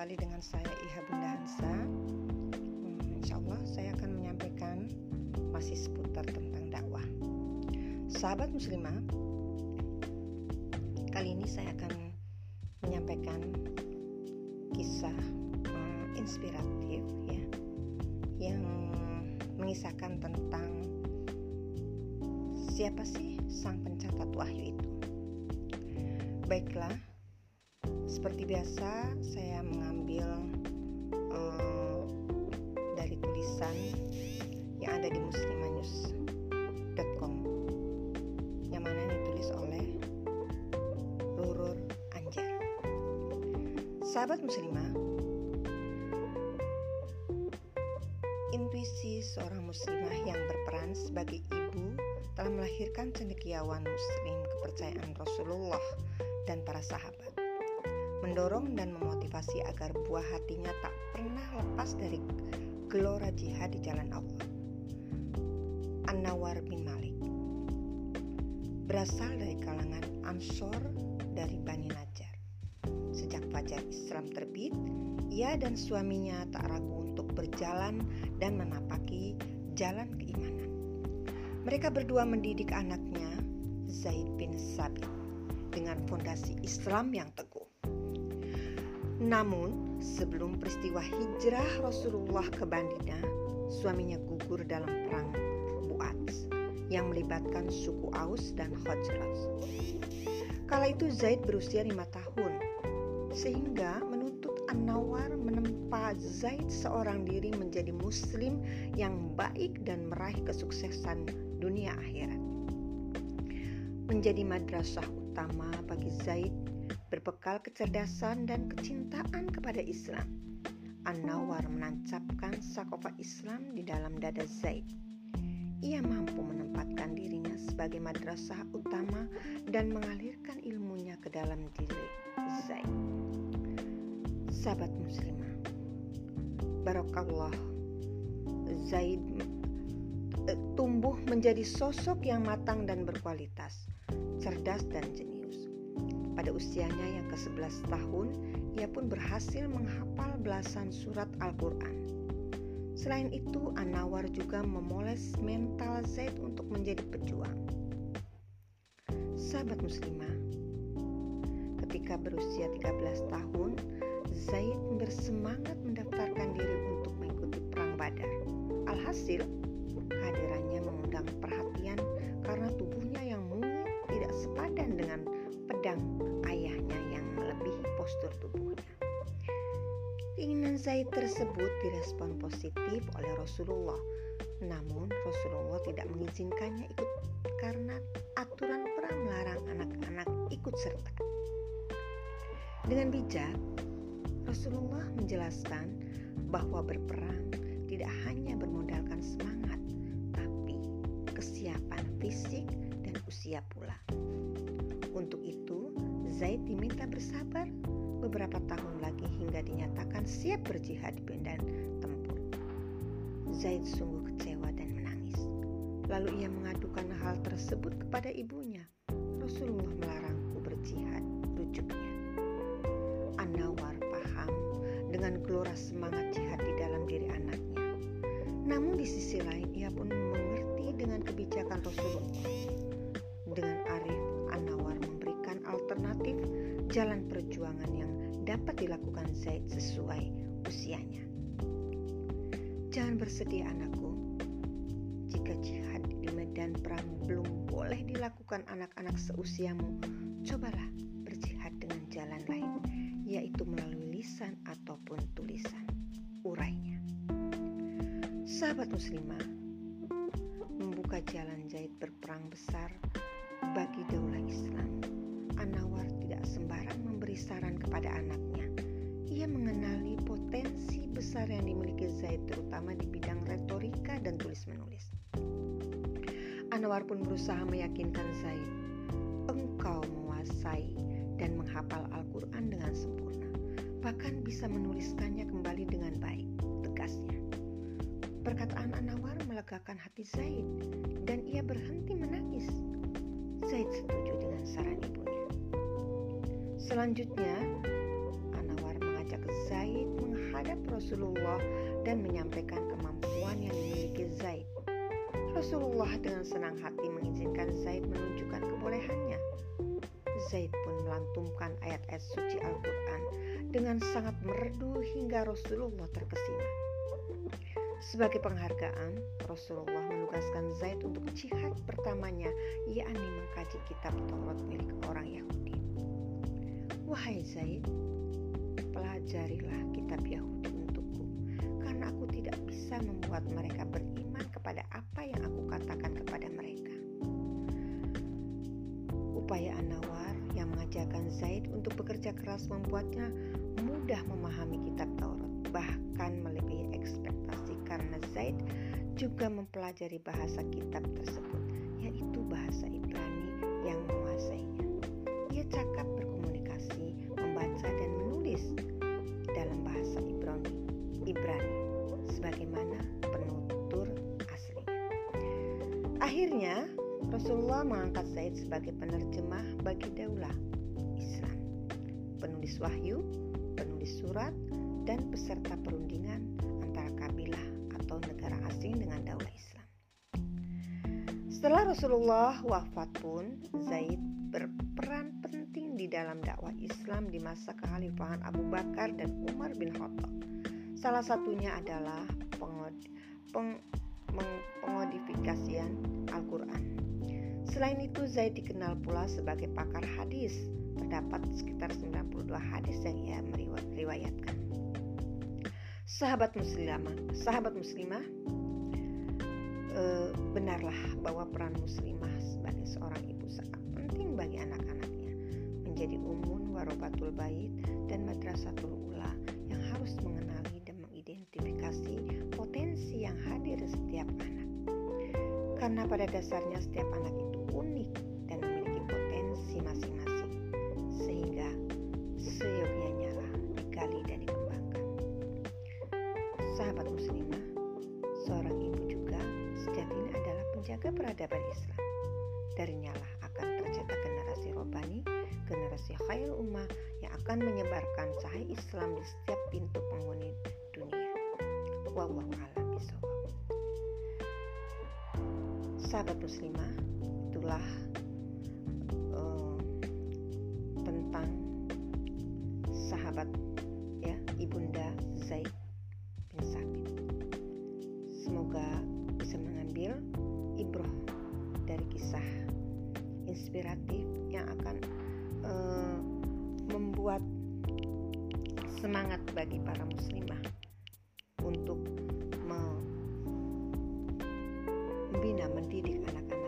kembali dengan saya Iha Bunda Hansa. Hmm, insya Allah saya akan menyampaikan masih seputar tentang dakwah. Sahabat muslimah, kali ini saya akan menyampaikan kisah uh, inspiratif ya yang mengisahkan tentang siapa sih sang pencatat wahyu itu. Baiklah, seperti biasa, saya mengambil uh, dari tulisan yang ada di muslimanews.com yang mana ditulis oleh Rurur Anjar. Sahabat muslimah, intuisi seorang muslimah yang berperan sebagai ibu telah melahirkan cendekiawan muslim kepercayaan Rasulullah dan para sahabat mendorong dan memotivasi agar buah hatinya tak pernah lepas dari gelora jihad di jalan Allah. An-Nawar bin Malik berasal dari kalangan Ansor dari Bani Najjar. Sejak fajar Islam terbit, ia dan suaminya tak ragu untuk berjalan dan menapaki jalan keimanan. Mereka berdua mendidik anaknya, Zaid bin Sabit, dengan fondasi Islam yang teguh. Namun, sebelum peristiwa hijrah Rasulullah ke Bandina, suaminya gugur dalam perang Buat yang melibatkan suku Aus dan Khazraj. Kala itu Zaid berusia lima tahun, sehingga menuntut An-Nawar menempa Zaid seorang diri menjadi muslim yang baik dan meraih kesuksesan dunia akhirat. Menjadi madrasah utama bagi Zaid berbekal kecerdasan dan kecintaan kepada Islam. An-Nawar menancapkan sakofa Islam di dalam dada Zaid. Ia mampu menempatkan dirinya sebagai madrasah utama dan mengalirkan ilmunya ke dalam diri Zaid. Sahabat muslimah, Barokallah Zaid eh, tumbuh menjadi sosok yang matang dan berkualitas, cerdas dan jenius pada usianya yang ke-11 tahun, ia pun berhasil menghafal belasan surat Al-Quran. Selain itu, Anwar juga memoles mental Zaid untuk menjadi pejuang. Sahabat muslimah, ketika berusia 13 tahun, Zaid bersemangat mendaftarkan diri untuk mengikuti perang Badar. Alhasil, kehadirannya mengundang perhatian karena tubuhnya yang mungil tidak sepadan dengan postur tubuhnya. Keinginan Zaid tersebut direspon positif oleh Rasulullah. Namun Rasulullah tidak mengizinkannya ikut karena aturan perang melarang anak-anak ikut serta. Dengan bijak, Rasulullah menjelaskan bahwa berperang tidak hanya bermodalkan semangat, tapi kesiapan fisik dan usia pula. Untuk itu, Zaid diminta bersabar beberapa tahun lagi hingga dinyatakan siap berjihad di medan tempur. Zaid sungguh kecewa dan menangis. Lalu ia mengadukan hal tersebut kepada ibunya. Rasulullah melarangku berjihad, rujuknya. Anawar paham dengan gelora semangat jihad di dalam diri anaknya. Namun di sisi lain ia pun mengerti dengan kebijakan Rasulullah. Dengan arif alternatif jalan yang dapat dilakukan Zaid sesuai usianya. Jangan bersedih anakku, jika jihad di medan perang belum boleh dilakukan anak-anak seusiamu, cobalah berjihad dengan jalan lain, yaitu melalui lisan ataupun tulisan. Urainya. Sahabat muslimah, membuka jalan Zaid berperang besar bagi daulah Islam Anwar tidak sembarang memberi saran kepada anaknya. Ia mengenali potensi besar yang dimiliki Zaid terutama di bidang retorika dan tulis-menulis. Anwar pun berusaha meyakinkan Zaid, engkau menguasai dan menghafal Al-Quran dengan sempurna, bahkan bisa menuliskannya kembali dengan baik, tegasnya. Perkataan Anwar melegakan hati Zaid dan ia berhenti menangis. Zaid setuju dengan saran ibunya. Selanjutnya, Anwar mengajak Zaid menghadap Rasulullah dan menyampaikan kemampuan yang dimiliki Zaid. Rasulullah dengan senang hati mengizinkan Zaid menunjukkan kebolehannya. Zaid pun melantumkan ayat-ayat suci Al-Quran dengan sangat merdu hingga Rasulullah terkesima. Sebagai penghargaan, Rasulullah menugaskan Zaid untuk jihad pertamanya, yakni mengkaji kitab Taurat milik orang Yahudi. Wahai Zaid, pelajarilah kitab Yahudi untukku, karena aku tidak bisa membuat mereka beriman kepada apa yang aku katakan kepada mereka. Upaya Anwar yang mengajarkan Zaid untuk bekerja keras membuatnya mudah memahami kitab Taurat, bahkan melebihi ekspektasi karena Zaid juga mempelajari bahasa kitab tersebut, yaitu bahasa Ibrani yang menguasainya. Akhirnya, Rasulullah mengangkat Zaid sebagai penerjemah bagi daulah Islam, penulis wahyu, penulis surat, dan peserta perundingan antara kabilah atau negara asing dengan daulah Islam. Setelah Rasulullah wafat pun, Zaid berperan penting di dalam dakwah Islam di masa kekhalifahan Abu Bakar dan Umar bin Khattab. Salah satunya adalah pengod, peng, pengodifikasian. Selain itu, Zaid dikenal pula sebagai pakar hadis. Terdapat sekitar 92 hadis yang ia meriwayatkan sahabat muslimah, sahabat muslimah, e, benarlah bahwa peran muslimah sebagai seorang ibu sangat penting bagi anak-anaknya menjadi umun warobatul bait dan madrasatul ula yang harus mengenali dan mengidentifikasi potensi yang hadir di setiap anak. Karena pada dasarnya setiap anak itu unik dan memiliki potensi masing-masing, sehingga seyogyanya lah digali dan sahabat muslimah, seorang ibu juga sejatinya adalah penjaga peradaban Islam. Darinya lah akan tercetak generasi robani, generasi khair ummah yang akan menyebarkan cahaya Islam di setiap pintu penghuni dunia. Wallahu a'lam. Sahabat muslimah, itulah uh, tentang sahabat ya ibunda Zaid Semoga bisa mengambil ibroh dari kisah inspiratif yang akan uh, membuat semangat bagi para muslimah untuk membina mendidik anak-anaknya